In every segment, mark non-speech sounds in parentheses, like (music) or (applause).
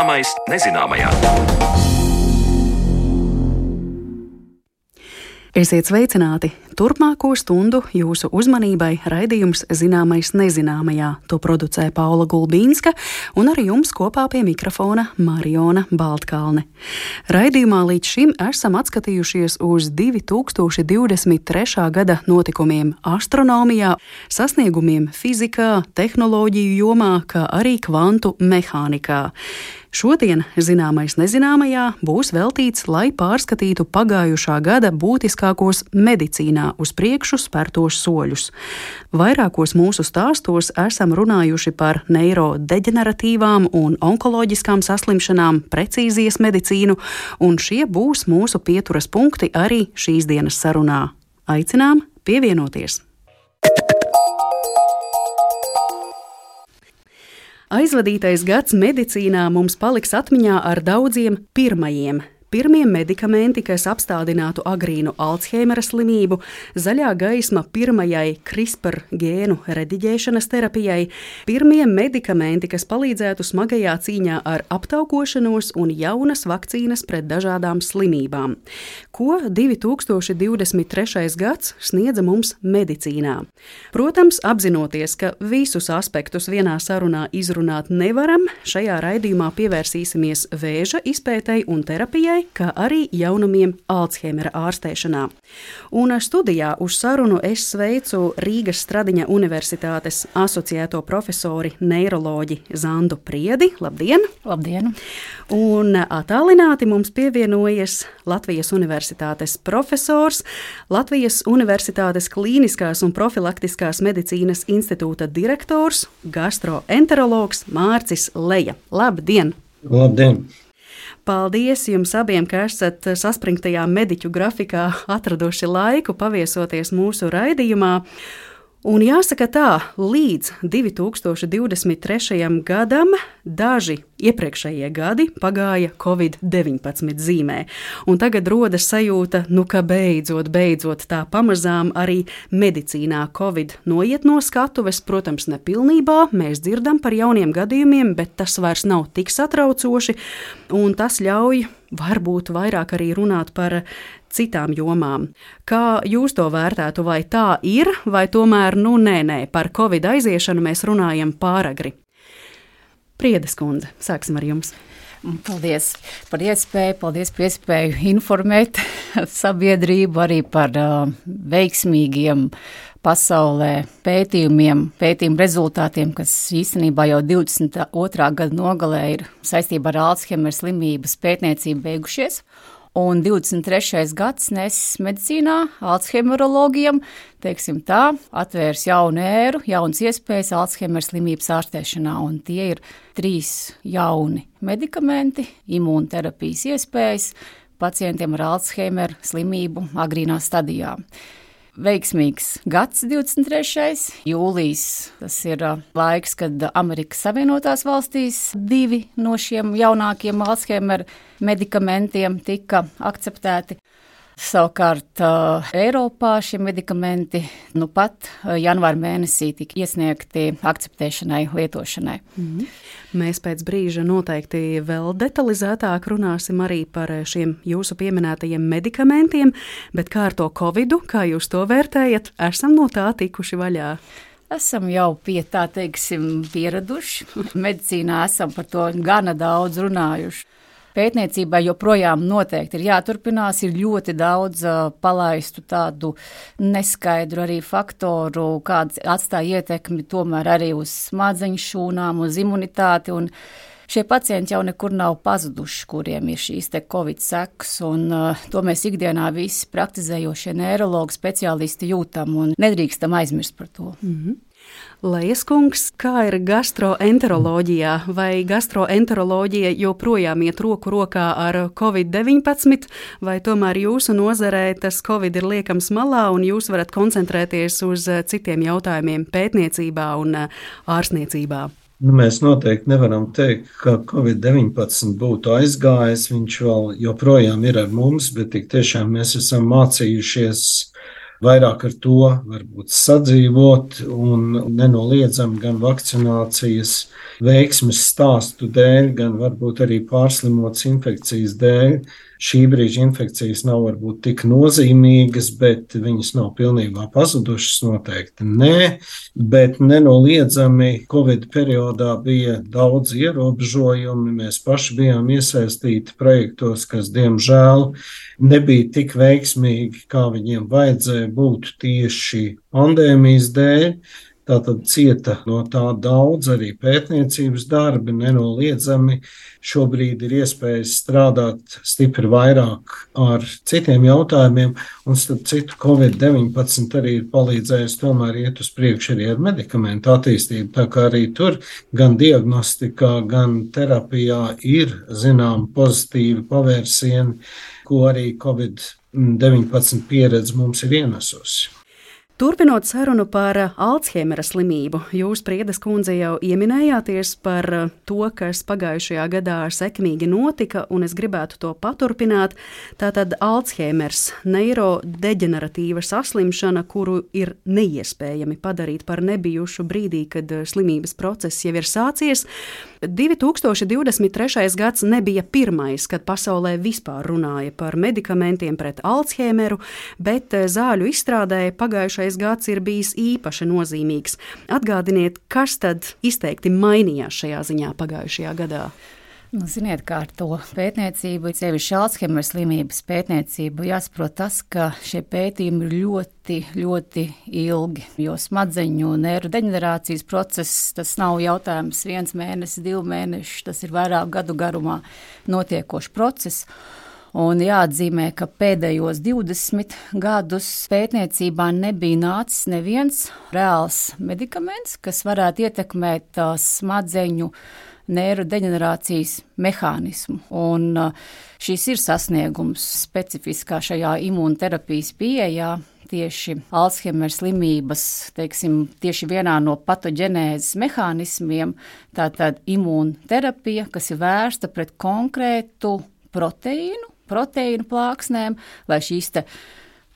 Zināmais nezināmajā. Esiet sveicināti! Turpmāko stundu jūsu uzmanībai raidījums Zināmais nezināmajā. To producē Paula Gulbīnska un arī jums kopā pie mikrofona Mariona Baltkalne. Raidījumā līdz šim esam atskatījušies uz 2023. gada notikumiem astronomijā, sasniegumiem fizikā, tehnoloģiju jomā, kā arī kvantu mehānikā. Šodien zināmais nezināmajā būs veltīts, lai pārskatītu pagājušā gada būtiskākos medicīnā uz priekšu spērtos soļus. Vairākos mūsu stāstos esam runājuši par neirodeģeneratīvām un onkoloģiskām saslimšanām, precīzijas medicīnu, un šie būs mūsu pieturas punkti arī šīs dienas sarunā. Aicinām pievienoties! Aizvadītais gads medicīnā mums paliks atmiņā ar daudziem pirmajiem Pirmie medikamenti, kas apstādinātu agrīnu Alzheimera slimību, zaļā gaisma pirmajai CRISPR gēnu rediģēšanas terapijai, pirmie medikamenti, kas palīdzētu smagajā cīņā ar aptaukošanos un jaunas vakcīnas pret dažādām slimībām. Ko 2023. gads sniedza mums medicīnā? Protams, apzinoties, ka visus aspektus vienā sarunā izrunāt nevaram, šajā raidījumā pievērsīsimies vēža izpētei un terapijai ārstei, kā arī jaunumiem Alzheimera ārstēšanā. Un studijā uz sarunu es sveicu Rīgas Stradiņa Universitātes asociēto profesori neiroloģi Zandu Priedi. Labdien! Labdien! Un attālināti mums pievienojies Latvijas Universitātes profesors, Latvijas Universitātes klīniskās un profilaktiskās medicīnas institūta direktors, gastroenterologs Mārcis Leja. Labdien! Labdien! Paldies jums abiem, ka esat saspringtajā mediķu grafikā atraduši laiku paviesoties mūsu raidījumā. Un jāsaka tā, līdz 2023. gadam daži iepriekšējie gadi pagāja Covid-19 zīmē. Un tagad rodas sajūta, nu, ka beidzot, beidzot tā pamazām arī medicīnā Covid noiet no skatuves. Protams, ne pilnībā mēs dzirdam par jauniem gadījumiem, bet tas vairs nav tik satraucoši, un tas ļauj varbūt vairāk arī runāt par citām jomām. Kā jūs to vērtētu, vai tā ir, vai tomēr, nu, nē, nē, par covid aiziešanu mēs runājam pāragri? Priedes kundze, sāksim ar jums. Paldies par iespēju, paldies par iespēju informēt (laughs) sabiedrību arī par uh, veiksmīgiem pasaulē pētījumiem, pētījumu rezultātiem, kas īstenībā jau 22. gada nogalē ir saistībā ar Alzheimer slimības pētniecību beigušies. Un 23. gads nesis medicīnā, Alzheimerologiem, teiksim tā, atvērs jaunu ēru, jaunas iespējas Alzheimer slimības ārstēšanā. Un tie ir trīs jauni medikamenti, imūnterapijas iespējas pacientiem ar Alzheimer slimību agrīnā stadijā veiksmīgs gads, 23. jūlijas. Tas ir laiks, kad Amerikas Savienotās valstīs divi no šiem jaunākiem Alzheimer medikamentiem tika akceptēti. Savukārt Eiropā šie medikamenti nu pat janvāra mēnesī tika iesniegti akceptēšanai, lietošanai. Mm -hmm. Mēs pēc brīža noteikti vēl detalizētāk runāsim arī par šiem jūsu pieminētajiem medikamentiem, bet kā ar to covidu, kā jūs to vērtējat, esam no tā tikuši vaļā. Esam jau pie tā, teiksim, pieraduši. Medicīnā esam par to gana daudz runājuši. Pētniecībai joprojām noteikti ir jāturpinās. Ir ļoti daudz uh, palaistu tādu neskaidru arī faktoru, kāds atstāja ietekmi tomēr arī uz smadzeņu šūnām, uz imunitāti. Un, Šie pacienti jau nekur nav pazuduši, kuriem ir šīs covid sekas, un uh, to mēs ikdienā visi praktizējošie neiroloģi speciālisti jūtam un nedrīkstam aizmirst par to. Mm -hmm. Lejas kungs, kā ir gastroenteroloģijā? Vai gastroenteroloģija joprojām iet roku rokā ar covid-19, vai tomēr jūsu nozarē tas covid ir liekams malā un jūs varat koncentrēties uz citiem jautājumiem pētniecībā un ārstniecībā? Nu, mēs noteikti nevaram teikt, ka Covid-19 būtu aizgājis. Viņš vēl joprojām ir ar mums, bet tik tiešām mēs esam mācījušies vairāk ar to varbūt sadzīvot un nenoliedzami gan vakcinācijas veiksmes stāstu dēļ, gan varbūt arī pārslimotas infekcijas dēļ šī brīža infekcijas nav varbūt tik nozīmīgas, bet viņas nav pilnībā pazudušas. Noteikti nē, bet nenoliedzami Covid periodā bija daudz ierobežojumi. Mēs paši bijām iesaistīti projektos, kas diemžēl nebija tik veiksmīgi, kā viņiem vajadzēja būt tieši pandēmijas dēļ. Tātad cieta no tā daudz arī pētniecības darbi, nenoliedzami. Šobrīd ir iespējas strādāt stipri vairāk ar citiem jautājumiem, un starp citu, Covid-19 arī ir palīdzējis tomēr iet uz priekšu arī ar medikamentu attīstību. Tā kā arī tur gan diagnostikā, gan terapijā ir zinām pozitīvi pavērsieni, ko arī Covid-19 pieredze mums ir ienesusi. Turpinot sarunu par Alzheimera slimību, jūs, Priedes kundze, jau ieminējāties par to, kas pagājušajā gadā sekmīgi notika, un es gribētu to paturpināt. Tātad Alzheimers - neirodeģeneratīva saslimšana, kuru ir neiespējami padarīt par nebijušu brīdī, kad slimības process jau ir sācies. 2023. gads nebija pirmais, kad pasaulē vispār runāja par medikamentiem pret Alzheimeru, bet zāļu izstrādē pagājušais gads ir bijis īpaši nozīmīgs. Atgādiniet, kas tad izteikti mainījās šajā ziņā pagājušajā gadā? Nu, ziniet, kā ar to pētniecību, sevišķi Alzheimer slimības pētniecību, jāsaprot tas, ka šie pētījumi ir ļoti, ļoti ilgi. Jo smadzeņu nervu deģenerācijas process, tas nav jautājums viens mēnesis, divi mēneši, tas ir vairāk gadu garumā notiekošs process. Un jāatzīmē, ka pēdējos 20 gadus pētniecībā nebija nācis neviens reāls medikaments, kas varētu ietekmēt uh, smadzeņu neirodeģenerācijas mehānismu. Un, uh, šis ir sasniegums specifiskā šajā imūnterapijas pieejā. Tieši Alzheimer slimības, teiksim, tieši vienā no patoģenēzes mehānismiem, tātad imūnterapija, kas ir vērsta pret konkrētu proteīnu, proteīnu plāksnēm, lai šīs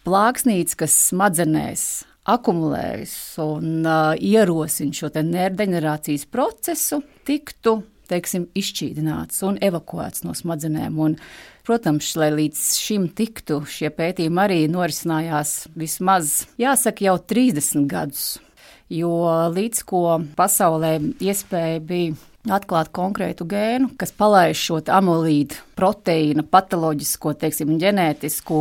plāksnītes, kas smadzenēs akumulējas un uh, ierosina šo nerdeģenerācijas procesu, tiktu teiksim, izšķīdināts un evakuēts no smadzenēm. Un, protams, lai līdz šim tiktu, šie pētījumi arī norisinājās vismaz, jāsaka, jau 30 gadus. Jo līdz ko pasaulē iespēja bija atklāt konkrētu gēnu, kas palaiž šo amulīdu proteīna patoloģisko, teiksim, ģenētisko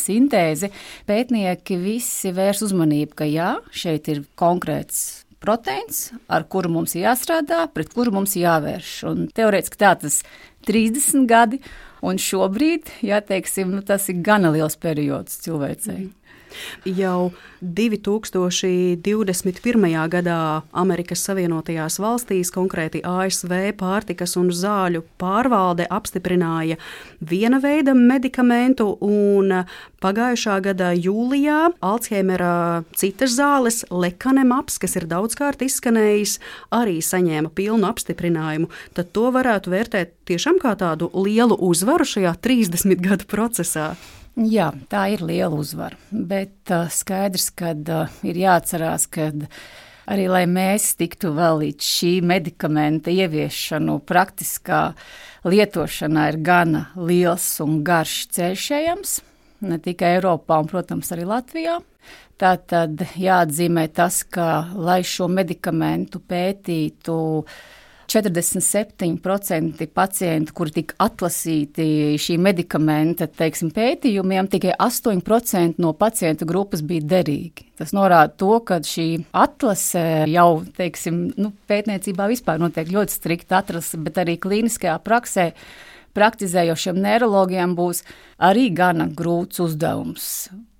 sintēzi, pētnieki visi vērs uzmanību, ka jā, šeit ir konkrēts proteīns, ar kuru mums jāstrādā, pret kuru mums jāvērš. Un teorētiski tā tas 30 gadi, un šobrīd, jā, teiksim, nu, tas ir gana liels periods cilvēcei. Mm. Jau 2021. gadā Amerikas Savienotajās valstīs, konkrēti ASV pārtikas un zāļu pārvalde apstiprināja viena veida medikamentu, un pagājušā gada jūlijā Alzheimera citas zāles, lekanemaps, kas ir daudzkārt izskanējis, arī saņēma pilnu apstiprinājumu. Tad to varētu vērtēt tiešām kā tādu lielu uzvaru šajā 30 gadu procesā. Jā, tā ir liela uzvara. Bet uh, skaidrs, ka uh, ir jāatcerās, ka arī lai mēs tiktu vēl līdz šī medikamenta ieviešanu, praktiskā lietošanā ir gana liels un garš ceļš ejams. Ne tikai Eiropā, un, protams, arī Latvijā. Tā tad jāatzīmē tas, ka, lai šo medikamentu pētītu, uh, 47% pacientu, kuri tika atlasīti šī medikamenta teiksim, pētījumiem, tikai 8% no pacientu grupas bija derīgi. Tas norāda to, ka šī atlase jau teiksim, nu, pētniecībā vispār notiek ļoti strikta atlase, bet arī klīniskajā praksē praktizējošiem neirologiem būs arī gana grūts uzdevums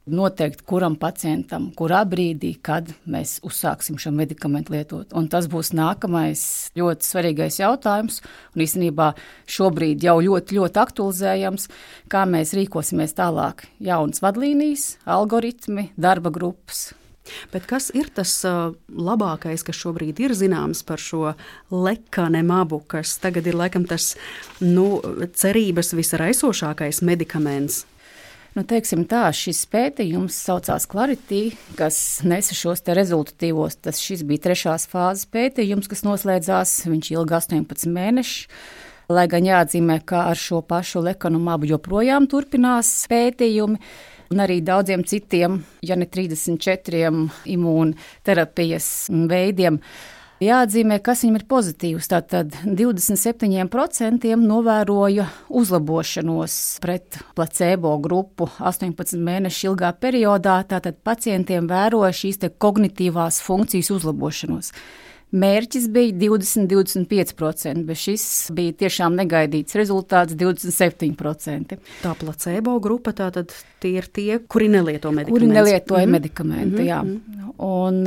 noteikt, kuram pacientam, kurā brīdī, kad mēs uzsāksim šo medikamentu lietot. Un tas būs nākamais ļoti svarīgais jautājums, un īstenībā šobrīd jau ļoti, ļoti aktualizējams, kā mēs rīkosimies tālāk. Jaunas vadlīnijas, algoritmi, darba grupas. Bet kas ir tas uh, labākais, kas šobrīd ir zināms par šo lekanemabu, kas tagad ir laikam tas nu, cerības visaraisošākais medikaments? Nu, teiksim tā, šis pētījums saucās Clarity, kas nesa šos rezultatīvos. Tas bija trešās fāzes pētījums, kas noslēdzās. Viņš ilga 18 mēnešus. Lai gan jāatzīmē, ka ar šo pašu lekanumabu joprojām turpinās pētījumi un arī daudziem citiem, ja ne 34 imūnterapijas veidiem. Jāatzīmē, kas viņam ir pozitīvs. Tātad 27% novēroja uzlabošanos pret placebo grupu 18 mēnešu ilgā periodā. Tātad pacientiem vēroja šīs kognitīvās funkcijas uzlabošanos. Mērķis bija 20-25%, bet šis bija tiešām negaidīts rezultāts - 27%. Tā placebo grupa tātad tie ir tie, kuri nelieto medikamentus. Kuri nelietoja mm -hmm. medikamentu, jā. Mm -hmm. Un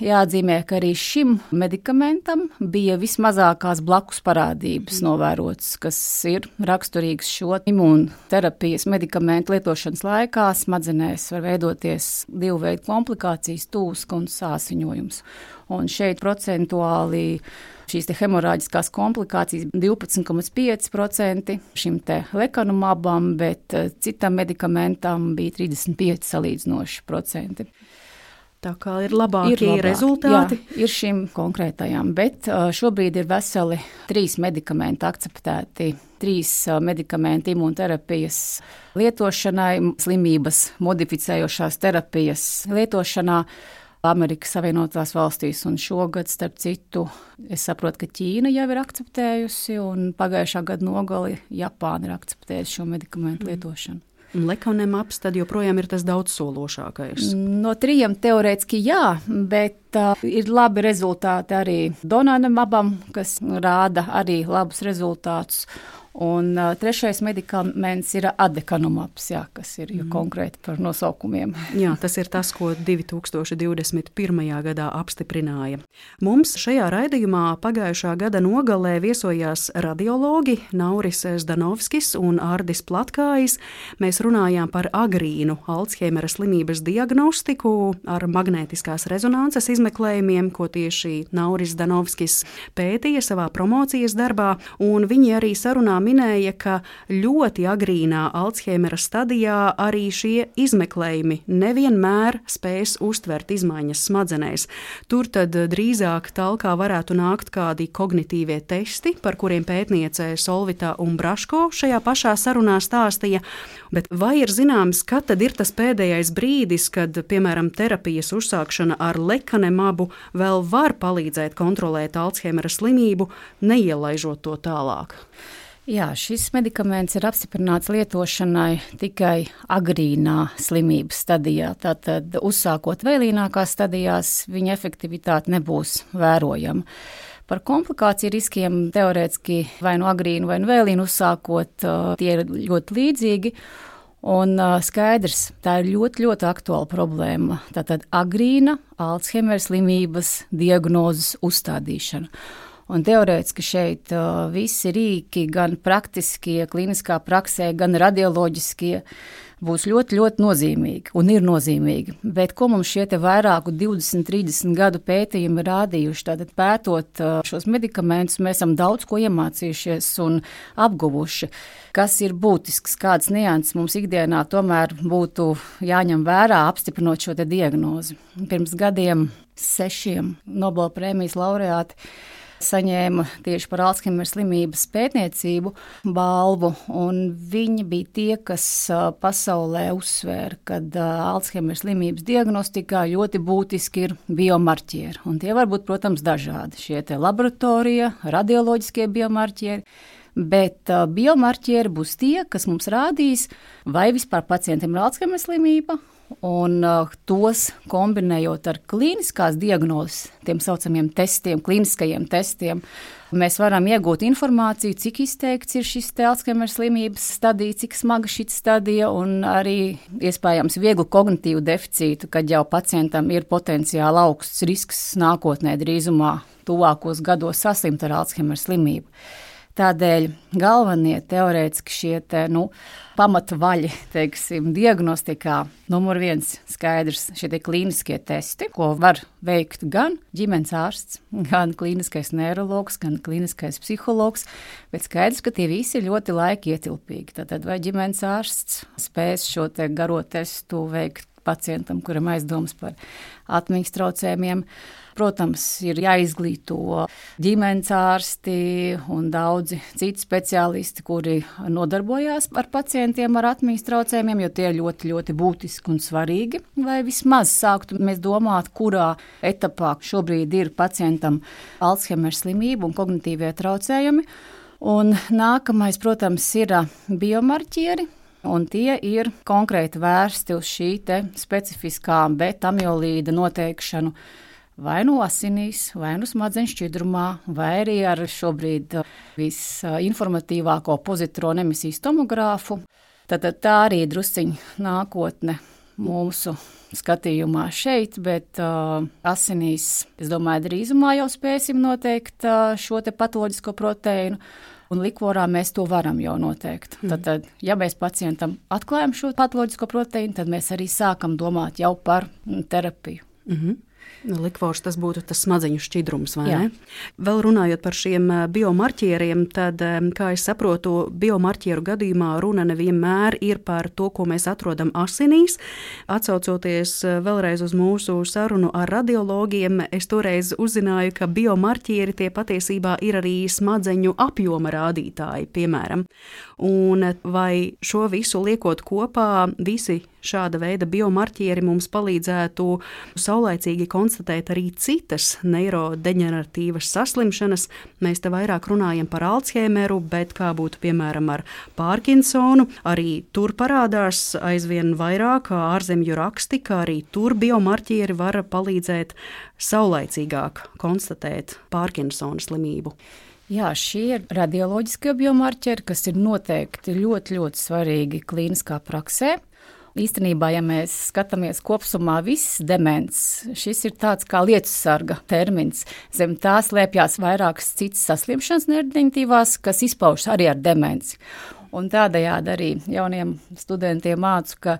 jāatzīmē, ka arī šim medikamentam bija vismazākās blakus parādības mm -hmm. novērotas, kas ir raksturīgs šo imūnterapijas medikamentu lietošanas laikā. Smadzenēs var veidoties divu veidu komplikācijas, tūska un sāsiņojums. Un šeit procentuāli šīs hemorāģiskās komplikācijas 12,5% šim lekanumabam, bet eh, citam medikamentam bija 35 salīdzinoši procenti. Tā kā ir labākie ir labāk, rezultāti. Jā, ir šim konkrētajam, bet eh, šobrīd ir veseli trīs medikamenti akceptēti. Trīs eh, medikamenti imūnterapijas lietošanai, slimības modificējošās terapijas lietošanā. Amerikas Savienotās valstīs. Un šogad, starp citu, es saprotu, ka Ķīna jau ir akceptējusi, un pagājušā gada nogali Japāna ir akceptējusi šo medikamentu mm. lietošanu. Lekonemāps tad joprojām ir tas daudzsološākais. No trījiem teorētiski jā, bet uh, ir labi rezultāti arī Donanamabam, kas rāda arī labus rezultātus. Un uh, trešais medikaments ir adekanumaps, jā, kas ir mm. konkrēti par nosaukumiem. jā, tas ir tas, ko 2021. gadā apstiprināja. Mums šajā raidījumā pagājušā gada nogalē viesojās radiologi Nauris Zdanovskis un Ārdis Platkājs. Mēs runājām par agrīnu Alzheimera slimības diagnostiku ar magnētiskās rezonances izmeklējumiem, ko tieši Nauris Zdanovskis pētīja savā promocijas darbā, un viņi arī sarunā minēja, ka ļoti agrīnā Alzheimera stadijā arī šie izmeklējumi nevienmēr spēs uztvert izmaiņas smadzenēs. Tur tad drīzāk talkā varētu nākt kādi kognitīvie testi, par kuriem pētniece Solvita un Braško šajā pašā sarunā stāstīja. Bet vai ir zināms, kad tad ir tas pēdējais brīdis, kad, piemēram, terapijas uzsākšana ar lekanemabu vēl var palīdzēt kontrolēt Alzheimera slimību, neielaižot to tālāk? Jā, šis medikaments ir apstiprināts lietošanai tikai agrīnā slimības stadijā. Tātad, uzsākot vēlīnākās stadijās, viņa efektivitāte nebūs vērojama. Par komplikāciju riskiem teorētiski vai no agrīna vai no vēlīna uzsākot, tie ir ļoti līdzīgi. Un skaidrs, tā ir ļoti, ļoti aktuāla problēma. Tātad agrīna Alzheimer slimības diagnozes uzstādīšana. Un teorētiski šeit uh, visi rīki, gan praktiskie, kliniskā praksē, gan radioloģiskie, būs ļoti, ļoti nozīmīgi un ir nozīmīgi. Bet ko mums šie vairāku 20, 30 gadu pētījumi rādījuši? Tātad pētot uh, šos medikamentus, mēs esam daudz ko iemācījušies un apguvuši. Kas ir būtisks, kādas nianses mums ikdienā tomēr būtu jāņem vērā, apstiprinot šo diagnozi. Pirms gadiem sešiem Nobela prēmijas laureāti saņēma tieši par Alzheimer slimības pētniecību balvu. Viņi bija tie, kas pasaulē uzsvēra, ka Alzheimer slimības diagnostikā ļoti būtiski ir biomarķieri. Un tie var būt, protams, dažādi. Šie laboratorija, radioloģiskie biomarķieri. Bet biomarķieri būs tie, kas mums rādīs, vai vispār pacientam ir Alzheimer slimība, Un uh, tos kombinējot ar klīniskās diagnozes, tiem saucamiem testiem, klīniskajiem testiem, mēs varam iegūt informāciju, cik izteikts ir šis Alzheimer slimības stadija, cik smaga šī stadija, un arī iespējams vieglu kognitīvu deficītu, kad jau pacientam ir potenciāli augsts risks nākotnē drīzumā, tuvākos gados saslimt ar Alzheimer slimību. Tādēļ galvenie teorētiski šie te, nu, pamatvaļi, teiksim, diagnostikā, numur viens skaidrs šie klīniskie testi, ko var veikt gan ģimenes ārsts, gan klīniskais neiroloģis, gan klīniskais psihologs, bet skaidrs, ka tie visi ir ļoti laika ietilpīgi. Tad vai ģimenes ārsts spēs šo te garo testu veikt pacientam, kuram aizdomas par atmiņas traucējumiem. Protams, ir jāizglīto ģimenes ārsti un daudzi citi speciālisti, kuri nodarbojās ar pacientiem ar atmiņas traucējumiem, jo tie ir ļoti, ļoti būtiski un svarīgi. Lai vismaz sāktu mēs domāt, kurā etapā šobrīd ir pacientam Alzheimer slimība un kognitīvie traucējumi. Un nākamais, protams, ir biomarķieri, un tie ir konkrēti vērsti uz šī specifiskā beta-amiolīda noteikšanu. Vai nu asinīs, vai nu smadzeņu šķidrumā, vai arī ar šobrīd visinformatīvāko pozitronu emisijas tomogrāfu. Tad tā arī drusciņa nākotne mūsu skatījumā šeit, bet uh, asinīs, es domāju, drīzumā jau spēsim noteikt uh, šo patoloģisko proteīnu. Un likvorā mēs to varam jau noteikt. Mm. Tad, tad, ja mēs pacientam atklājam šo patoloģisko proteīnu, tad mēs arī sākam domāt jau par terapiju. Mm -hmm. Likvors tas būtu tas smadzeņu šķidrums, vai Jā. ne? Vēl runājot par šiem biomarķieriem, tad, kā es saprotu, biomarķieru gadījumā runa nevienmēr ir par to, ko mēs atrodam asinīs. Atcaucoties vēlreiz uz mūsu sarunu ar radiologiem, es toreiz uzzināju, ka biomarķieri tie patiesībā ir arī smadzeņu apjoma rādītāji, piemēram. Un vai šo visu liekot kopā, visi šāda veida biomarķieri mums palīdzētu saulaicīgi konstatēt arī citas neirodeģeneratīvas saslimšanas. Mēs te vairāk runājam par Alzheimeru, bet kā būtu piemēram ar Parkinsonu, arī tur parādās aizvien vairāk ārzemju raksti, kā arī tur biomarķieri var palīdzēt saulaicīgāk konstatēt Parkinsona slimību. Jā, šie ir radioloģiskie biomarķeri, kas ir noteikti ļoti, ļoti svarīgi klīniskā praksē. Īstenībā, ja mēs skatāmies kopumā, viss demens, šis ir tāds kā lietu sarga termins. Zem tā slēpjas vairākas citas saslimšanas nerdiņtīvās, kas izpaužas arī ar demenci. Un tādējādi arī jauniem studentiem mācu, ka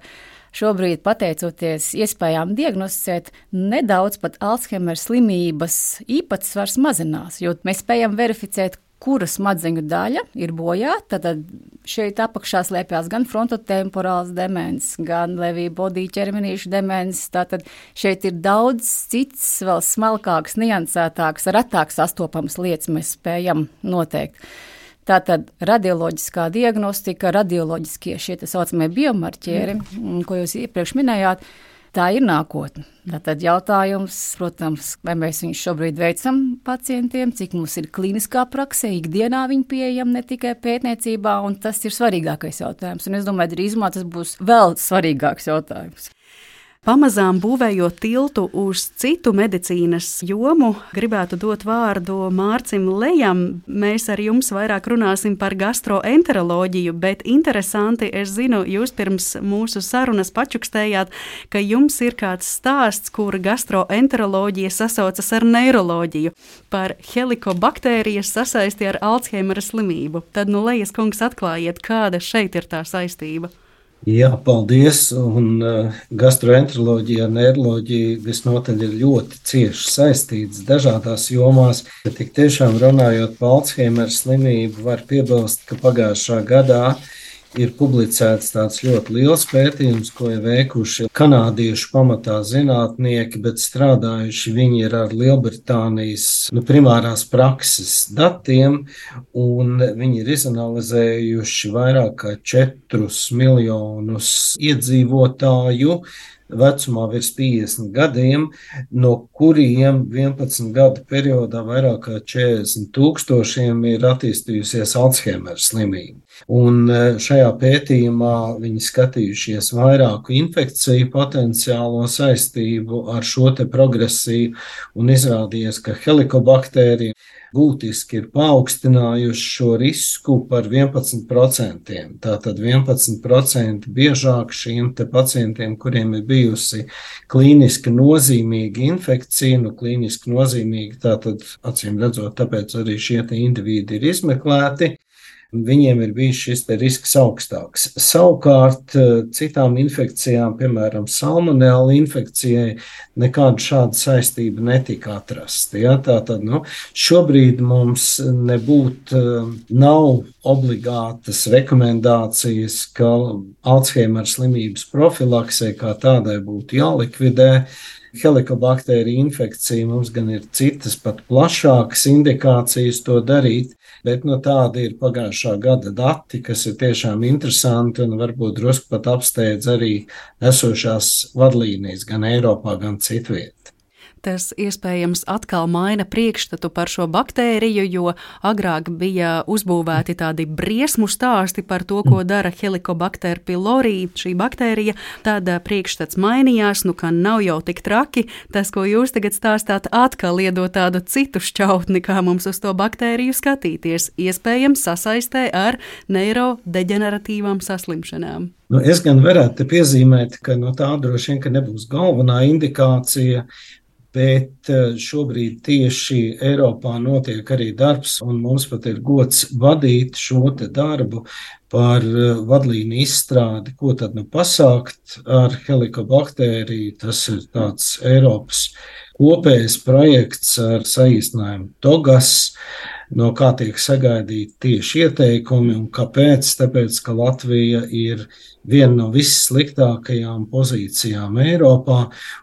šobrīd, pateicoties iespējām diagnosticēt, nedaudz pat Alzheimer slimības īpatsvars mazinās, jo mēs spējam verificēt, kura smadzeņu daļa ir bojāta. Tad šeit apakšā slēpjas gan frontotemporāls demens, gan levija bodī ķermenīšu demens. Tātad šeit ir daudz cits, vēl smalkāks, niansētāks, retāks sastopams lietas mēs spējam noteikt. Tātad radioloģiskā diagnostika, radioloģiskie šie tā saucamie biomarķieri, mm. ko jūs iepriekš minējāt, tā ir nākotne. Tātad jautājums, protams, vai mēs viņus šobrīd veicam pacientiem, cik mums ir kliniskā praksē, ikdienā viņi pieejami ne tikai pētniecībā, un tas ir svarīgākais jautājums. Un es domāju, drīzumā tas būs vēl svarīgāks jautājums. Pamazām būvējot tiltu uz citu medicīnas jomu, gribētu dot vārdu Mārcim Lejam. Mēs ar jums vairāk runāsim par gastroenteroloģiju, bet interesanti, es zinu, jūs pirms mūsu sarunas pačukstējāt, ka jums ir kāds stāsts, kur gastroenteroloģija sasaucas ar neiroloģiju par helikobaktērijas sasaisti ar Alzheimera slimību. Tad, nu, Lejas kungs, atklājiet, kāda šeit ir tā saistība. Jā, paldies. Un uh, gastroenteroloģija un neiroloģija visnotaļ ir ļoti cieši saistītas dažādās jomās. Ja tik tiešām runājot par Alzheimer slimību, var piebilst, ka pagājušā gadā uh, ir publicēts tāds ļoti liels pētījums, ko ir veikuši kanādiešu pamatā zinātnieki, bet strādājuši viņi ir ar Lielbritānijas nu, primārās prakses datiem, un viņi ir izanalizējuši vairāk kā 4 miljonus iedzīvotāju vecumā virs 50 gadiem, no kuriem 11 gadu periodā vairāk kā 40 tūkstošiem ir attīstījusies Alzheimer slimība. Un e, šajā pētījumā viņi skatījušies vairāku infekciju potenciālo saistību ar šo te progresiju un izrādījies, ka helikobaktērija būtiski ir paaugstinājuši šo risku par 11%. Tātad 11% biežāk šiem pacientiem, kuriem ir bijusi klīniski nozīmīga infekcija, nu, klīniski nozīmīga, tātad acīm redzot, tāpēc arī šie indivīdi ir izmeklēti viņiem ir bijis šis risks augstāks. Savukārt, eh, citām infekcijām, piemēram, salmonella infekcijai, nekāda šāda saistība netika atrasta. Ja? Tātad nu, šobrīd mums nebūtu, eh, nav obligātas rekomendācijas, ka Alzheimer slimības profilaksē kā tādai būtu jālikvidē. Helikobakterija infekcija mums gan ir citas, pat plašākas indikācijas to darīt. Bet nu, tādi ir pagājušā gada dati, kas ir tiešām interesanti un varbūt drusku pat apsteidz arī esošās vadlīnijas gan Eiropā, gan citviet tas iespējams atkal maina priekšstatu par šo baktēriju, jo agrāk bija uzbūvēti tādi briesmu stāsti par to, ko dara helikobakter pylori, šī baktērija. Tad priekšstats mainījās, nu ka nav jau tik traki. Tas, ko jūs tagad stāstāt, atkal iedod tādu citu šķautni, kā mums uz to baktēriju skatīties, iespējams sasaistē ar neirodeģeneratīvām saslimšanām. Nu, es gan varētu piezīmēt, ka no tā droši vien nebūs galvenā indikācija, bet eh, šobrīd tieši Eiropā notiek arī darbs, un mums pat ir gods vadīt šo darbu par eh, vadlīnu izstrādi, ko tad nu pasākt ar helikobakteriju. Tas ir tāds Eiropas kopējs projekts ar saīsinājumu TOGAS no kā tiek sagaidīti tieši ieteikumi un kāpēc. Tāpēc, ka Latvija ir viena no vissliktākajām pozīcijām Eiropā,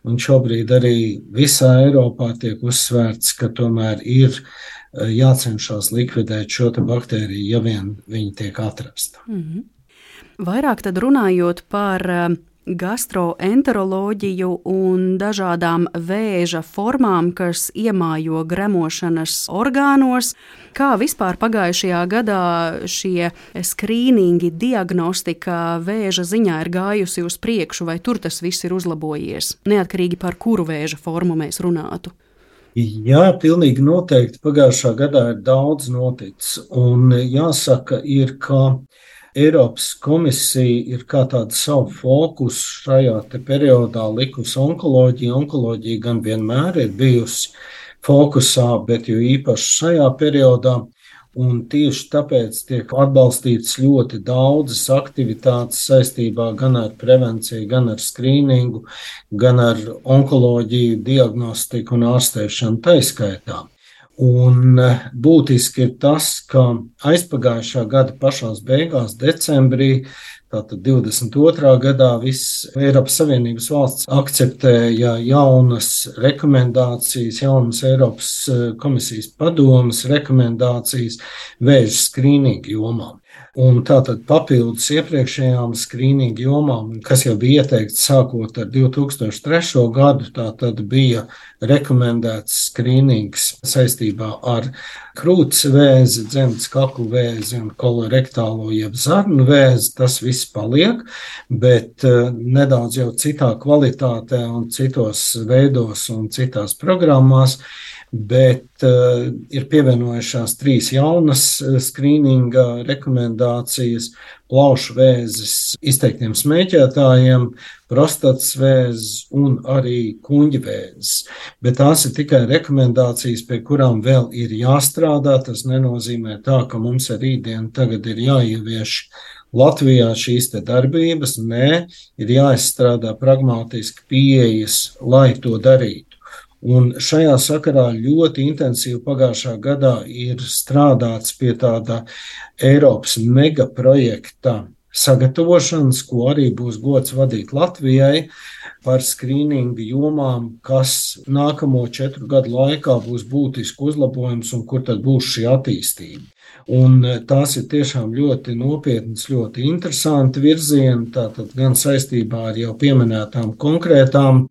un šobrīd arī visā Eiropā tiek uzsvērts, ka tomēr ir eh, jācenšas likvidēt šo baktēriju, ja vien viņa tiek atrasta. Mm -hmm. Vairāk runājot par uh, gastroenteroloģiju un dažādām vēža formām, kas iemājo gremošanas orgānos. Kā vispār pagājušajā gadā šie skrīningi, diagnostika vēža ziņā ir gājusi uz priekšu, vai tur tas viss ir uzlabojies, neatkarīgi par kuru vēža formu mēs runātu? Jā, pilnīgi noteikti. Pagājušā gadā ir daudz noticis. Un jāsaka, ir, ka Eiropas komisija ir kā tādu savu fokusu šajā periodā likusi onkoloģija. Onkoloģija gan vienmēr ir bijusi fokusā, bet jo īpaši šajā periodā. Un tieši tāpēc tiek atbalstīts ļoti daudzas aktivitātes saistībā gan ar prevenciju, gan ar skrīningu, gan ar onkoloģiju, diagnostiku un ārstēšanu taiskaitā. Un eh, būtiski ir tas, ka aizpagājušā gada pašās beigās, decembrī, tātad 22. gadā, visas Eiropas Savienības valsts akceptēja jaunas rekomendācijas, jaunas Eiropas eh, komisijas padomas rekomendācijas vēža skrīningu jomām. Un tātad papildus iepriekšējām skrīningu jomām, kas jau bija ieteikts sākot ar 2003. gadu, tātad bija rekomendēts skrīnings saistībā ar krūts vēzi, dzemdas kaklu vēzi un kolorektālo jeb zarnu vēzi. Tas viss paliek, bet eh, nedaudz jau citā kvalitātē un citos veidos un citās programmās bet uh, ir pievienojušās trīs jaunas uh, skrīninga rekomendācijas - plaušu vēzis izteiktiem smēķētājiem, prostatas vēzis un arī kuņģa vēzis. Bet tās ir tikai rekomendācijas, pie kurām vēl ir jāstrādā. Tas nenozīmē tā, ka mums ar rītdienu tagad ir jāievieš Latvijā šīs darbības. Nē, ir jāizstrādā pragmatiski pieejas, lai to darītu. Un šajā sakarā ļoti intensīvi pagājušā gadā ir strādāts pie tāda Eiropas megaprojekta sagatavošanas, ko arī būs gods vadīt Latvijai par skrīningu jomām, kas nākamo četru gadu laikā būs būtiski uzlabojums un kur tad būs šī attīstība. Un tās ir tiešām ļoti nopietnas, ļoti interesanti virzieni, tātad gan saistībā ar jau pieminētām konkrētām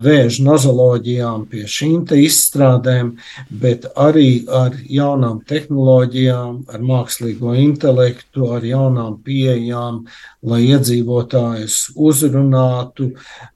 vēža nozoloģijām, pie šīm izstrādēm, bet arī ar jaunām tehnoloģijām, ar mākslīgo intelektu, ar jaunām pieejām, lai iedzīvotājus uzrunātu,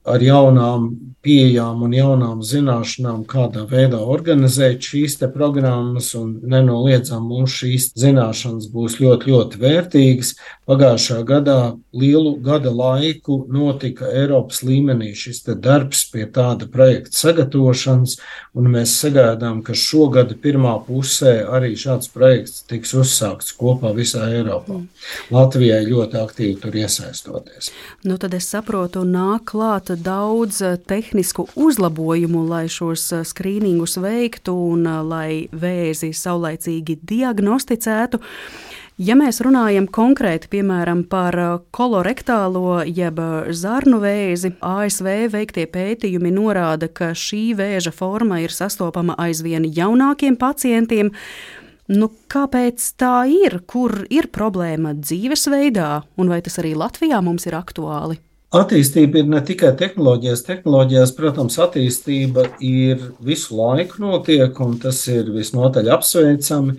ar jaunām pieejām un jaunām zināšanām, kādā veidā organizēt šīs programmas. Nenoliedzami mums šīs zināšanas būs ļoti, ļoti vērtīgas. Pagājušā gadā lielu gada laiku notika Eiropas līmenī šis darbs pie tāda projekta sagatavošanas, un mēs sagaidām, ka šogad pirmā pusē arī šāds projekts tiks uzsākts kopā visā Eiropā. Mm. Latvijai ļoti aktīvi tur iesaistoties. Nu, tad es saprotu, nāk klāt daudz tehnisku uzlabojumu, lai šos skrīningus veiktu un lai vēzi saulaicīgi diagnosticētu. Ja mēs runājam konkrēti piemēram, par kolorektālo jeb zarnu vēzi, ASV veiktie pētījumi norāda, ka šī vēža forma ir sastopama aizvien jaunākiem pacientiem. Nu, kāpēc tā ir? Kur ir problēma dzīvesveidā, un vai tas arī Latvijā mums ir aktuāli? Attīstība ir ne tikai tehnoloģijas. Tehnoloģijās, protams, attīstība ir visu laiku notiek, un tas ir visnotaļ apsveicami,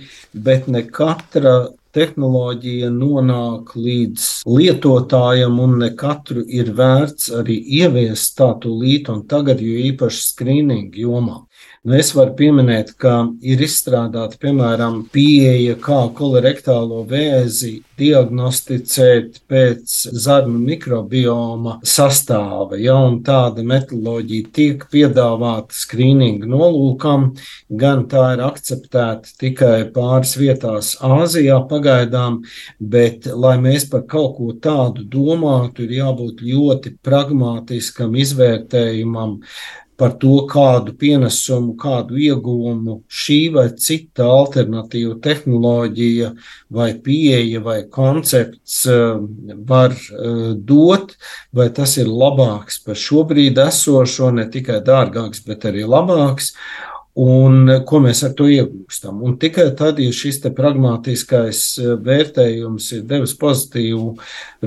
bet ne katra tehnoloģija nonāk līdz lietotājam, un ne katru ir vērts arī ieviest tā tūlīt un tagad, jo īpaši skrīningu jomā. Nu, es varu pieminēt, ka ir izstrādāta piemēram pieeja, kā kolorektālo vēzi diagnosticēt pēc zarnu mikrobioma sastāva. Ja, tāda metodoloģija tiek piedāvāta skrīninga nolūkam, gan tā ir akceptēta tikai pāris vietās Āzijā pagaidām, bet, lai mēs par kaut ko tādu domātu, ir jābūt ļoti pragmatiskam izvērtējumam par to, kādu pienesumu, kādu ieguvumu šī vai cita alternatīva tehnoloģija, vai pieeja, vai koncepts eh, var eh, dot, vai tas ir labāks par šobrīd esošo, ne tikai dārgāks, bet arī labāks un ko mēs ar to iegūstam. Un tikai tad, ja šis pragmatiskais eh, vērtējums ir devis pozitīvu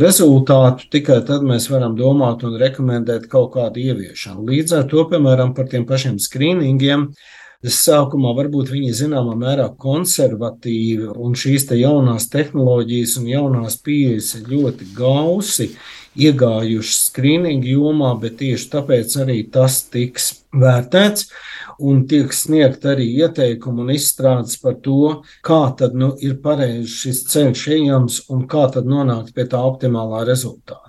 rezultātu, tikai tad mēs varam domāt un rekomendēt kaut kādu ieviešanu. Līdz ar to, piemēram, par tiem pašiem skrīningiem. Sākumā varbūt viņi zināmā mērā konservatīvi, un šīs te jaunās tehnoloģijas un jaunās pieejas ir ļoti gausi iegājušas skrīningu jomā, bet tieši tāpēc arī tas tiks vērtēts un tiek sniegt arī ieteikumi un izstrādes par to, kā tad nu, ir pareizi šis ceļš ejams un kā tad nonākt pie tā optimālā rezultāta.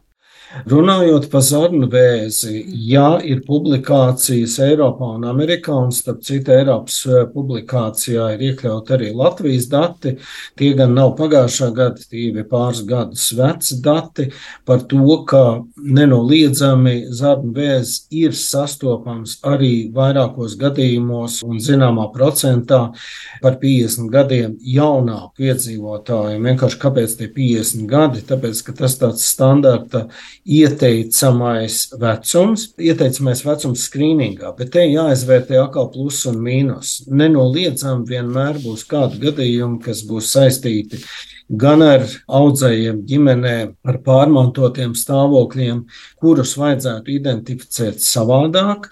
Runājot par zarnu vēzi, jā, ir publikācijas Eiropā un Amerikā, un starp citu Eiropas eh, publikācijā ir iekļaut arī Latvijas dati. Tie gan nav pagājušā gada, tie ir pāris gadus veci dati par to, ka nenoliedzami zarnu vēzis ir sastopams arī vairākos gadījumos un zināmā procentā par 50 gadiem jaunāku iedzīvotāju. Vienkārši kāpēc tie 50 gadi? Tāpēc, ka tas tāds standarta ieteicamais vecums, ieteicamais vecums skrīningā, bet te jāizvērtē atkal plus un mīnus. Nenoliedzami vienmēr būs kādi gadījumi, kas būs saistīti gan ar audzējiem ģimenē, ar pārmantotiem stāvokļiem, kurus vajadzētu identificēt savādāk.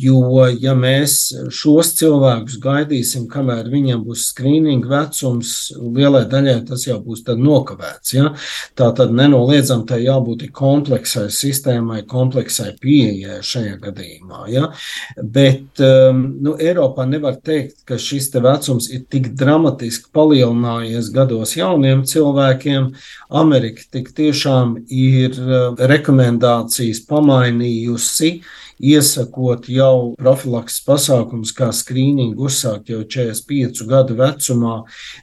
Jo, ja mēs šos cilvēkus gaidīsim, kamēr viņiem būs skrīninga vecums, lielai daļai tas jau būs nokavēts. Ja? Tā tad nenoliedzami tai jābūt kompleksai sistēmai, kompleksai pieejai šajā gadījumā. Ja? Bet um, nu, Eiropā nevar teikt, ka šis vecums ir tik dramatiski palielinājies gados jauniem jauniem cilvēkiem. Amerika tik tiešām ir eh, rekomendācijas pamainījusi iesakot jau profilakses pasākums, kā skrīningu uzsākt jau 45 gadu vecumā,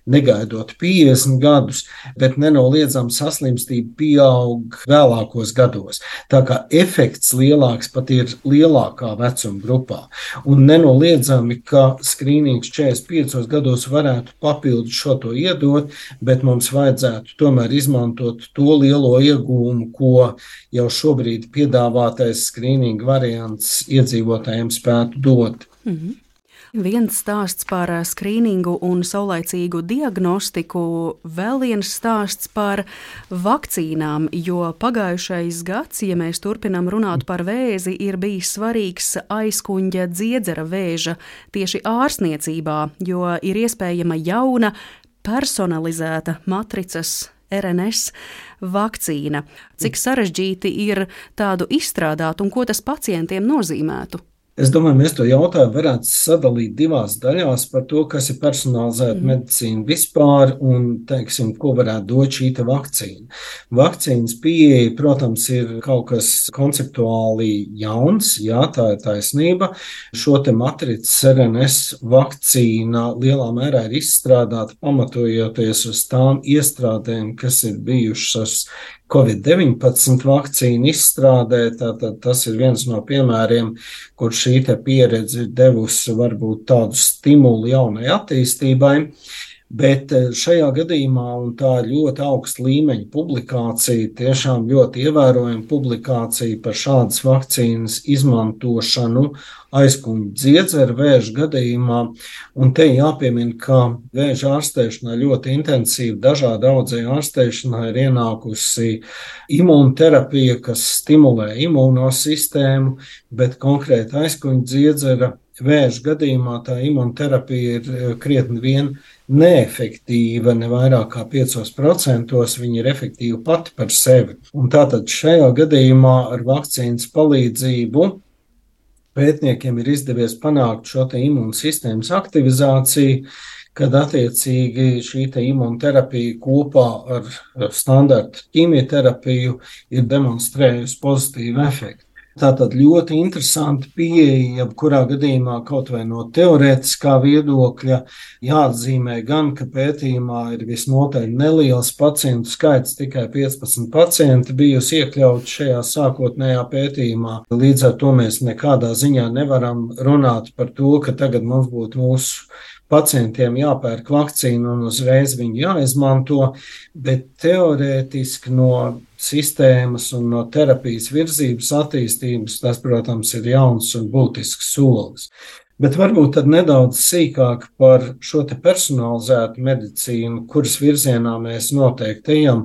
negaidot 50 gadus, bet nenoliedzami saslimstība pieaug vēlākos gados. Tā kā efekts lielāks pat ir lielākā vecuma grupā. Un nenoliedzami, ka skrīnings 45 gados varētu papildus šo to iedot, bet mums vajadzētu tomēr izmantot to lielo iegūmu, ko jau šobrīd piedāvātais skrīninga variants iedzīvotājiem spētu dot. Mm -hmm. Viens stāsts par skrīningu un saulaicīgu diagnostiku, vēl viens stāsts par vakcīnām, jo pagājušais gads, ja mēs turpinām runāt par vēzi, ir bijis svarīgs aizkuņģa dziedzera vēža tieši ārstniecībā, jo ir iespējama jauna personalizēta matricas RNS vakcīna. Cik sarežģīti ir tādu izstrādāt un ko tas pacientiem nozīmētu? Es domāju, mēs to jautājumu varētu sadalīt divās daļās par to, kas ir personalizēta mm. medicīna vispār un, teiksim, ko varētu dot šī vakcīna. Vakcīnas pieeja, protams, ir kaut kas konceptuāli jauns, jā, tā ir taisnība. Šo te matricas RNS vakcīna lielā mērā ir izstrādāta pamatojoties uz tām iestrādēm, kas ir bijušas Covid-19 vakcīnu izstrādē. Tātad tas ir viens no piemēriem, kur šī pieredze devusi varbūt tādu stimulu jaunai attīstībai. Bet eh, šajā gadījumā, un tā ir ļoti augsta līmeņa publikācija, tiešām ļoti ievērojama publikācija par šādas vakcīnas izmantošanu aizkuņa dziedzera vēža gadījumā. Un te jāpiemina, ka vēža ārstēšanā ļoti intensīvi dažādu audzēju ārstēšanā ir ienākusi imūnterapija, kas stimulē imūnosistēmu, bet konkrēti aizkuņa dziedzera vēža gadījumā tā imūnterapija ir eh, krietni vien neefektīva, ne vairāk kā 5%. Viņa ir efektīva pati par sevi. Un tātad šajā gadījumā ar vakcīnas palīdzību pētniekiem ir izdevies panākt šo imūnsistēmas aktivizāciju, kad attiecīgi šī imunterapija kopā ar standarta ķīmijterapiju ir demonstrējusi pozitīvu efektu. Tātad ļoti interesanti pieeja, jebkurā gadījumā kaut vai no teorētiskā viedokļa jāatzīmē gan, ka pētījumā ir visnotaļ neliels pacientu skaits, tikai 15 pacienti bijusi iekļauti šajā sākotnējā pētījumā. Līdz ar to mēs nekādā ziņā nevaram runāt par to, ka tagad mums būtu mūsu pacientiem jāpērk vakcīna un uzreiz viņu jāizmanto, bet teorētiski no sistēmas un no terapijas virzības attīstības tas, protams, ir jauns un būtisks solis. Bet varbūt tad nedaudz sīkāk par šo personalizētu medicīnu, kuras virzienā mēs noteikti ejam.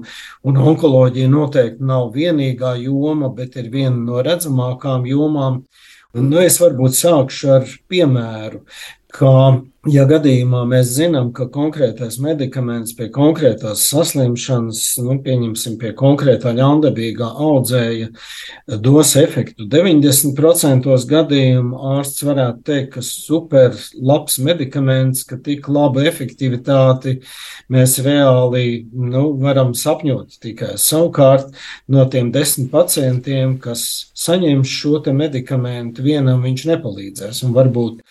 Un onkoloģija noteikti nav vienīgā joma, bet ir viena no redzamākām jomām. Un, nu, es varbūt sākšu ar piemēru ka, ja gadījumā mēs zinām, ka konkrētais medikaments pie konkrētās saslimšanas, nu, pieņemsim, pie konkrētā ļaundabīgā audzēja, dos efektu 90% gadījumu, ārsts varētu teikt, ka super labs medikaments, ka tik labu efektivitāti mēs reāli nu, varam sapņot tikai. Savukārt no tiem desmit pacientiem, kas saņems šo medikamentu, vienam viņš nepalīdzēs un varbūt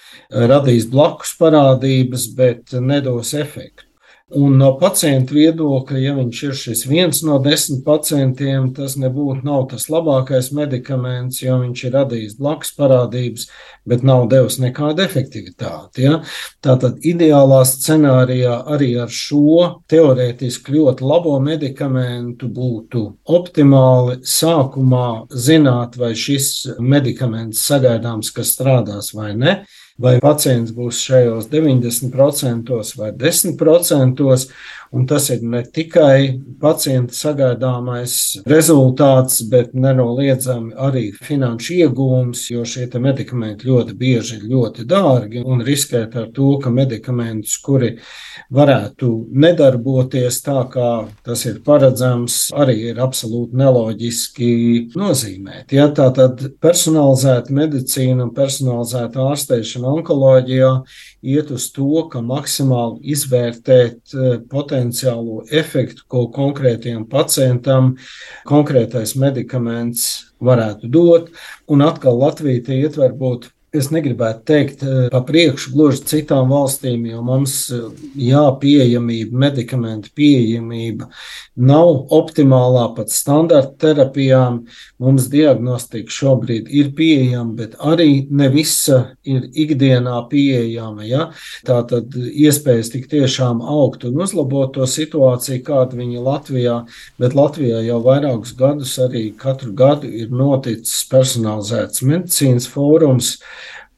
radīs blakus parādības, bet nedos efektu. Un no pacienta viedokļa, ja viņš ir šis viens no desmit pacientiem, tas nebūtu tas labākais medikaments, jo viņš ir radījis blakus parādības, bet nav devis nekādu efektivitāti. Ja? Tātad ideālā scenārijā arī ar šo teorētiski ļoti labo medikamentu būtu optimāli sākumā zināt, vai šis medikaments sagaidāms, ka strādās vai ne vai pacients būs šajos 90% vai 10%. Un tas ir ne tikai pacienta sagaidāmais rezultāts, bet nenoliedzami arī finanšu iegūms, jo šie medikamenti ļoti bieži ir ļoti dārgi un riskēt ar to, ka medikamentus, kuri varētu nedarboties tā, kā tas ir paredzams, arī ir absolūti neloģiski nozīmēt. Ja, tā tad personalizēta medicīna un personalizēta ārstēšana onkoloģijā iet uz to, ka maksimāli izvērtēt eh, potenciālu potenciālo efektu, ko konkrētajam pacientam konkrētais medikaments varētu dot. Un atkal Latvija ietver būt es negribētu teikt eh, pa priekšu gluži citām valstīm, jo mums eh, jā, pieejamība, medikamentu pieejamība nav optimālā pat standarta terapijām. Mums diagnostika šobrīd ir pieejama, bet arī ne visa ir ikdienā pieejama. Ja? Tā tad iespējas tik tiešām augt un uzlabot to situāciju, kāda viņa Latvijā, bet Latvijā jau vairākus gadus arī katru gadu ir noticis personalizēts medicīnas fórums,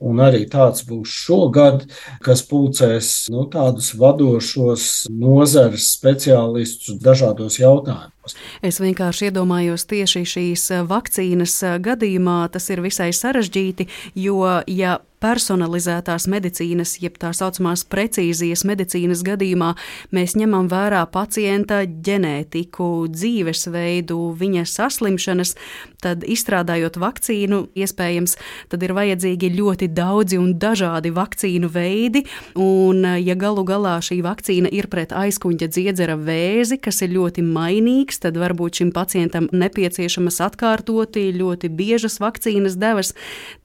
un arī tāds būs šogad, kas pulcēs nu, tādus vadošos nozares speciālistus dažādos jautājumos. Es vienkārši iedomājos tieši šīs vakcīnas gadījumā, tas ir visai sarežģīti, jo, ja personalizētās medicīnas, jeb tā saucamās precīzijas medicīnas gadījumā mēs ņemam vērā pacienta ģenētiku, dzīvesveidu, viņa saslimšanas, tad izstrādājot vakcīnu, iespējams, tad ir vajadzīgi ļoti daudzi un dažādi vakcīnu veidi, un ja galu galā šī vakcīna ir pret aizkuņģa dziedzera vēzi, kas ir ļoti mainīgs, tad varbūt šim pacientam nepieciešamas atkārtoti ļoti biežas vakcīnas devas.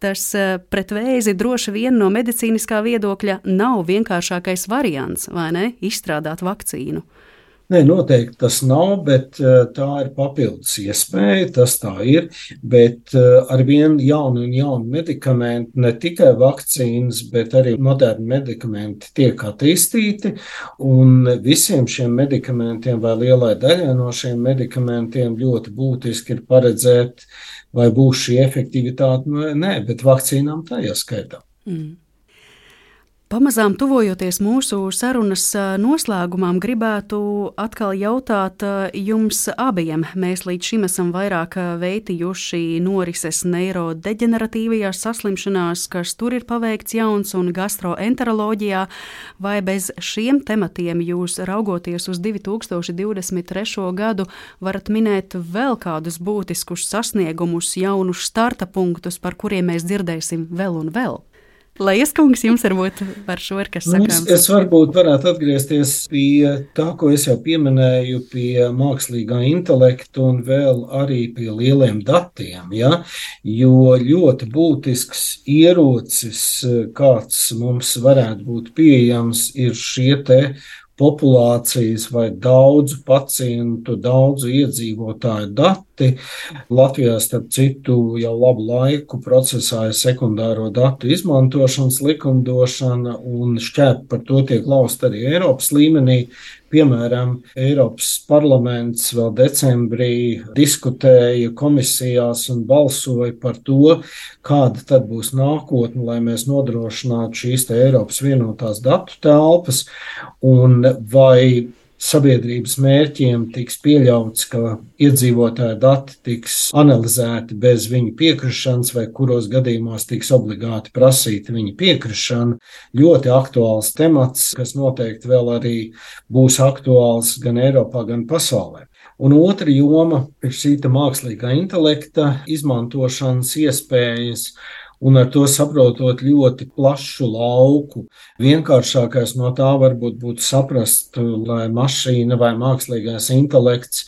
Tas eh, pret vēzi droši droši vien no medicīniskā viedokļa nav vienkāršākais variants, vai ne? Izstrādāt vakcīnu. Nē, noteikti tas nav, bet eh, tā ir papildus iespēja. Tas tā ir. Bet eh, ar vien jaunu un jaunu medikamentu, ne tikai vakcīnas, bet arī moderni medikamenti tiek attīstīti. Un visiem šiem medikamentiem, vai lielai daļai no šiem medikamentiem, ļoti būtiski ir paredzēt, vai būs šī efektivitāte. Nē, bet vakcīnām tā ieskaitām. Mm. Pamazām tuvojoties mūsu sarunas noslēgumam, gribētu atkal jautāt jums abiem. Mēs līdz šim esam vairāk veitījuši norises neirodeģeneratīvajās saslimšanās, kas tur ir paveikts jauns un gastroenteroloģijā, vai bez šiem tematiem jūs raugoties uz 2023. gadu varat minēt vēl kādus būtiskus sasniegumus, jaunus starta punktus, par kuriem mēs dzirdēsim vēl un vēl? Lai ieskungs jums varbūt par šo ir kas nu, sakāms. Es, es varbūt varētu atgriezties pie tā, ko es jau pieminēju, pie mākslīgā intelekta un vēl arī pie lieliem datiem. Ja? Jo ļoti būtisks ierocis, kāds mums varētu būt pieejams, ir šie te populācijas vai daudzu pacientu, daudzu iedzīvotāju dati. Latvijā, starp citu, jau labu laiku procesā ir sekundāro datu izmantošanas likumdošana, un šķēp par to tiek lausta arī Eiropas līmenī. Piemēram, Eiropas parlaments vēl decembrī diskutēja komisijās un balsoja par to, kāda tad būs nākotne, lai mēs nodrošinātu šīs Eiropas vienotās datu telpas un vai sabiedrības mērķiem tiks pieļauts, ka iedzīvotāju dati tiks analizēti bez viņa piekrišanas, vai kuros gadījumos tiks obligāti prasīta viņa piekrišana. Ļoti aktuāls temats, kas noteikti vēl arī būs aktuāls gan Eiropā, gan pasaulē. Un otra joma ir šī mākslīgā intelekta izmantošanas iespējas un ar to saprotot ļoti plašu lauku. Vienkāršākais no tā varbūt būtu saprast, lai mašīna vai mākslīgais intelekts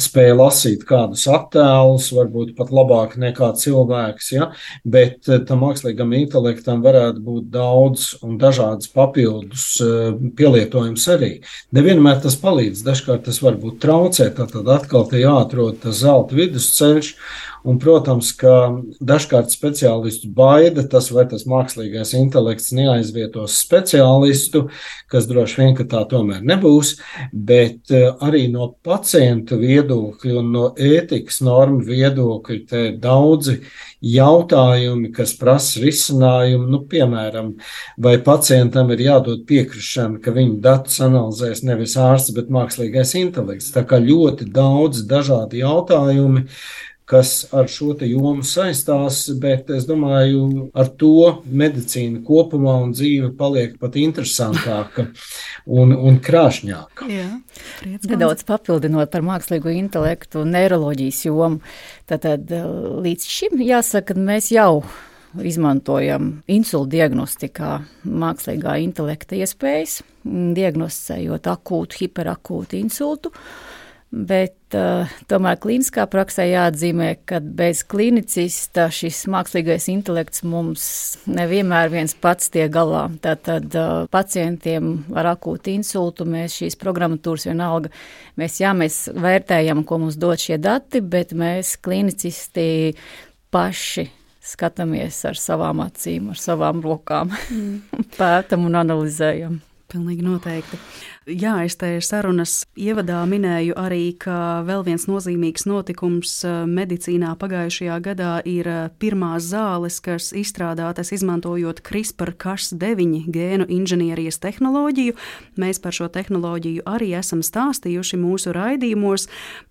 spēj lasīt kādus attēlus, varbūt pat labāk nekā cilvēks, ja? bet eh, tam mākslīgam intelektam varētu būt daudz un dažādas papildus eh, pielietojums arī. Nevienmēr tas palīdz, dažkārt tas varbūt traucē, tad atkal te jāatrod tas zelta vidusceļš, Un, protams, ka dažkārt speciālistu baida tas, vai tas mākslīgais intelekts neaizvietos speciālistu, kas droši vien tā tomēr nebūs, bet eh, arī no pacienta viedokļa un no ētikas normu viedokļa te ir daudzi jautājumi, kas prasa risinājumu. Nu, piemēram, vai pacientam ir jādod piekrišana, ka viņa datus analizēs nevis ārsts, bet mākslīgais intelekts. Tā kā ļoti daudz dažādi jautājumi kas ar šo jomu saistās, bet es domāju, ar to medicīna kopumā un dzīve paliek pat interesantāka un, un krāšņāka. Jā, Nedaudz papildinot par mākslīgo intelektu un neiroloģijas jomu, tad, tad eh, līdz šim jāsaka, ka mēs jau izmantojam insultu diagnostikā mākslīgā intelekta iespējas, diagnosticējot akūtu, hiperakūtu insultu. Uh, Bet uh, tomēr klīniskā praksē jāatzīmē, ka bez klinicista šis mākslīgais intelekts mums nevienmēr viens pats tiek galā. Tātad uh, pacientiem ar akūtu insultu mēs šīs programmatūras vienalga, mēs jā, mēs vērtējam, ko mums dod šie dati, bet mēs klinicisti paši skatāmies ar savām acīm, ar savām rokām, mm. (laughs) pētam un analizējam. Pilnīgi noteikti. Jā, es te sarunas ievadā minēju arī, ka vēl viens nozīmīgs notikums eh, medicīnā pagājušajā gadā ir eh, pirmās zāles, kas izstrādātas izmantojot CRISPR-Cas9 gēnu inženierijas tehnoloģiju. Mēs par šo tehnoloģiju arī esam stāstījuši mūsu raidījumos.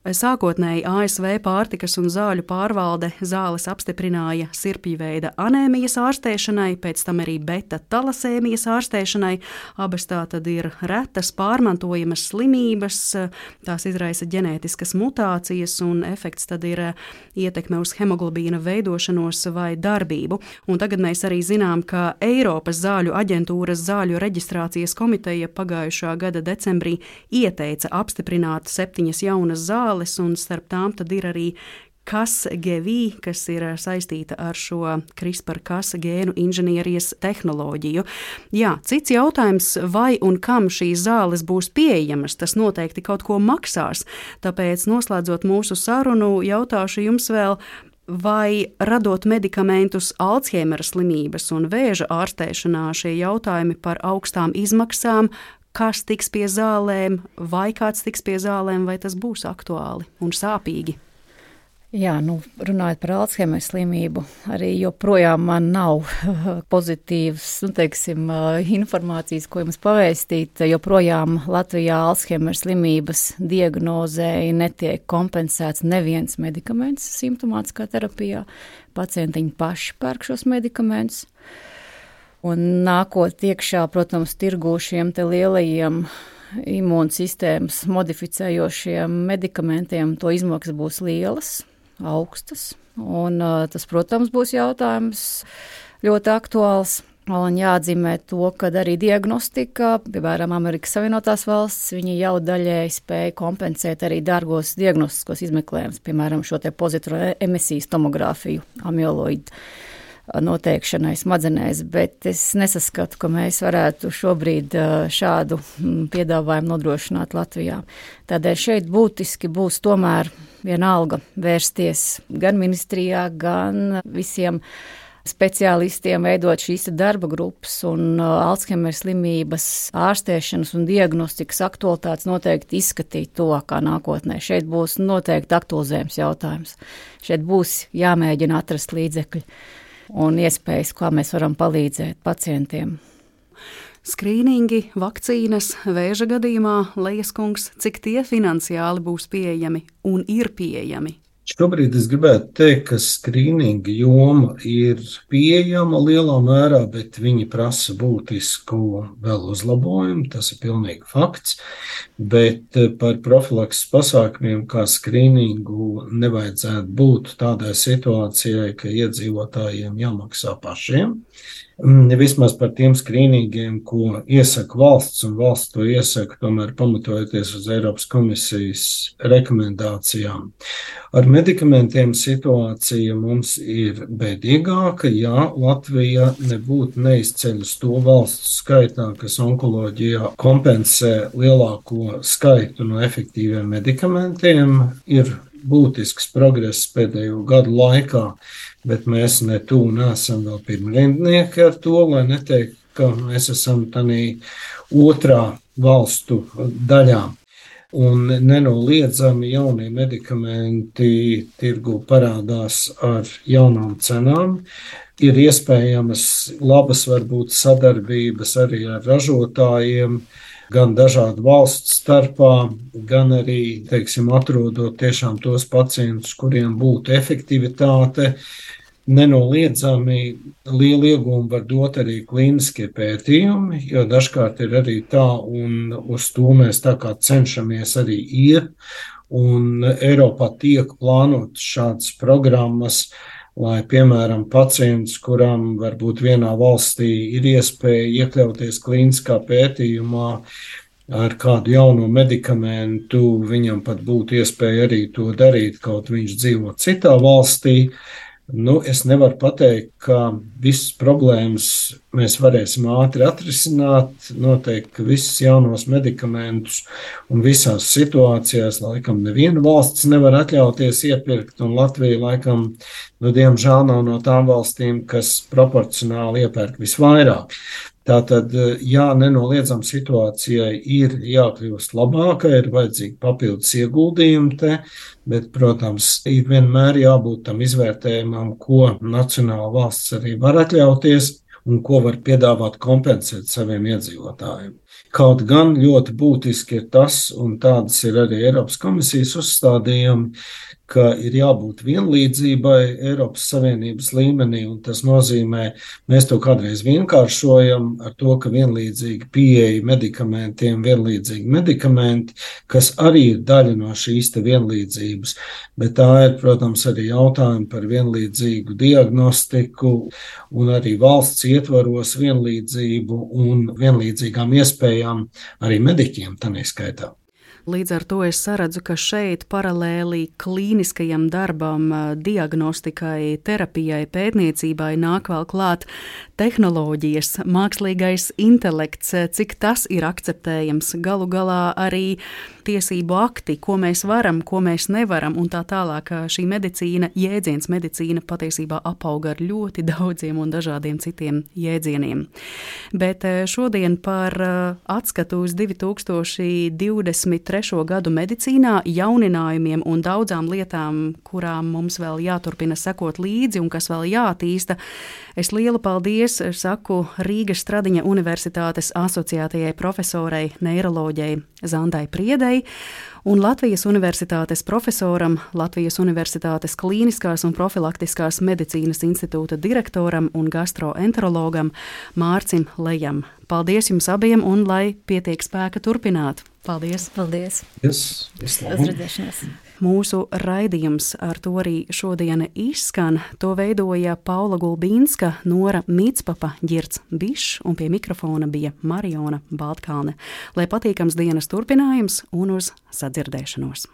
Sākotnēji ASV pārtikas un zāļu pārvalde zāles apstiprināja sirpjveida anēmijas ārstēšanai, pēc tam arī beta talasēmijas ārstēšanai. Abas tā tad ir retas pārvaldes pārmantojamas slimības, tās izraisa ģenētiskas mutācijas, un efekts tad ir eh, ietekme uz hemoglobīna veidošanos vai darbību. Un tagad mēs arī zinām, ka Eiropas zāļu aģentūras zāļu reģistrācijas komiteja pagājušā gada decembrī ieteica apstiprināt septiņas jaunas zāles, un starp tām tad ir arī kas GV, kas ir saistīta ar šo CRISPR-Cas gēnu inženierijas tehnoloģiju. Jā, cits jautājums, vai un kam šīs zāles būs pieejamas, tas noteikti kaut ko maksās. Tāpēc, noslēdzot mūsu sarunu, jautāšu jums vēl, vai radot medikamentus Alzheimera slimības un vēža ārstēšanā šie jautājumi par augstām izmaksām, kas tiks pie zālēm, vai kāds tiks pie zālēm, vai tas būs aktuāli un sāpīgi. Jā, nu, runājot par Alzheimer slimību, arī joprojām man nav (laughs) pozitīvas nu, teiksim, informācijas, ko jums pavēstīt. Joprojām Latvijā Alzheimer slimības diagnozēji netiek kompensēts neviens medikaments simptomātiskā terapijā. Pacientiņi paši pērk šos medikamentus. Un nākot iekšā, protams, tirgū šiem lielajiem imūnsistēmas modificējošiem medikamentiem, to izmaksas būs lielas augstas. Un, tas, protams, būs jautājums ļoti aktuāls. Un jāatzīmē to, ka arī diagnostika, piemēram, Amerikas Savienotās valsts, viņi jau daļēji spēja kompensēt arī dārgos diagnostiskos izmeklējumus, piemēram, šo te pozitīvo emisijas tomogrāfiju, amiloīdu noteikšanai smadzenēs, bet es nesaskatu, ka mēs varētu šobrīd šādu piedāvājumu nodrošināt Latvijā. Tādēļ šeit būtiski būs tomēr vienalga vērsties gan ministrijā, gan visiem speciālistiem veidot šīs darba grupas un Alzheimer slimības ārstēšanas un diagnostikas aktualitātes noteikti izskatīt tuvākā nākotnē. Šeit būs noteikti aktualizējums jautājums. Šeit būs jāmēģina atrast līdzekļi un iespējas, kā mēs varam palīdzēt pacientiem. Skrīningi, vakcīnas, vēža gadījumā, Lejas kungs, cik tie finansiāli būs pieejami un ir pieejami? Šobrīd es gribētu teikt, ka skrīninga joma ir pieejama lielā mērā, bet viņi prasa būtisku vēl uzlabojumu. Tas ir pilnīgi fakts. Bet eh, par profilakses pasākumiem, kā skrīningu, nevajadzētu būt tādai situācijai, ka iedzīvotājiem jāmaksā pašiem. Mm, vismaz par tiem skrīningiem, ko iesaka valsts, un valsts to iesaka tomēr pamatojoties uz Eiropas komisijas rekomendācijām. Ar medikamentiem situācija mums ir bēdīgāka. Jā, Latvija nebūtu neizceļas to valstu skaitā, kas onkoloģijā kompensē lielāko skaitu no efektīviem medikamentiem. Ir būtisks progress pēdējo gadu laikā bet mēs ne tuvu nesam vēl pirmrindnieki ar to, lai neteiktu, ka mēs esam tādā otrā valstu daļā. Un nenoliedzami jaunie medikamenti tirgu parādās ar jaunām cenām. Ir iespējamas labas, varbūt sadarbības arī ar ražotājiem, gan dažādu valstu starpā, gan arī, teiksim, atrodot tiešām tos pacientus, kuriem būtu efektivitāte nenoliedzami lielu iegūmu var dot arī klīniskie pētījumi, jo dažkārt ir arī tā, un uz to mēs tā kā cenšamies arī iet. Un Eiropā tiek plānotas šādas programmas, lai, piemēram, pacients, kuram varbūt vienā valstī ir iespēja iekļauties klīniskā pētījumā, ar kādu jaunu medikamentu, viņam pat būtu iespēja arī to darīt, kaut viņš dzīvo citā valstī. Nu, es nevaru pateikt, ka visas problēmas mēs varēsim ātri atrisināt. Noteikti, ka visus jaunos medikamentus un visās situācijās, laikam, neviena valsts nevar atļauties iepirkt, Latvija, laikam, nu, diemžēl nav no tām valstīm, kas proporcionāli iepērk visvairāk. Tātad, jā, nenoliedzam situācijai ir jākļūst labākai, ir vajadzīgi papildus ieguldījumi te, bet, protams, ir vienmēr jābūt tam izvērtējumam, ko nacionāla valsts arī var atļauties un ko var piedāvāt kompensēt saviem iedzīvotājiem. Kaut gan ļoti būtiski ir tas, un tādas ir arī Eiropas komisijas uzstādījumi, ka ir jābūt vienlīdzībai Eiropas Savienības līmenī, un tas nozīmē, mēs to kādreiz vienkāršojam ar to, ka vienlīdzīga pieeja medikamentiem, vienlīdzīgi medikamenti, kas arī ir daļa no šīs vienlīdzības, bet tā ir, protams, arī jautājumi par vienlīdzīgu diagnostiku un arī valsts ietvaros vienlīdzību un vienlīdzīgām iespējām arī mediķiem tanī skaitā. Līdz ar to es saredzu, ka šeit paralēli klīniskajam darbam, diagnostikai, terapijai, pētniecībai nāk vēl klāt tehnoloģijas, mākslīgais intelekts, cik tas ir akceptējams, galu galā arī tiesību akti, ko mēs varam, ko mēs nevaram, un tā tālāk. Šī medicīna, jēdziens medicīna patiesībā apauga ar ļoti (laughs) daudziem un dažādiem citiem jēdzieniem. Bet šodien par atskatu uz 2023 trešo gadu medicīnā, jauninājumiem un daudzām lietām, kurām mums vēl jāturpina sekot līdzi un kas vēl jātīsta. Es lielu paldies saku Rīgas Stradiņa Universitātes asociētajai profesorei neiroloģijai Zandai Priedei un Latvijas Universitātes profesoram, Latvijas Universitātes klīniskās un profilaktiskās medicīnas institūta direktoram un gastroenterologam Mārcim Lejam. Paldies jums abiem un lai pietiek spēka turpināt! Paldies! Paldies! Yes, Uzredzēšanās! Mūsu raidījums ar to arī šodien izskan. To veidoja Paula Gulbīnska, Nora Mītspapa, Girts Bišs un pie mikrofona bija Mariona Baltkalne. Lai patīkams dienas turpinājums un uz sadzirdēšanos!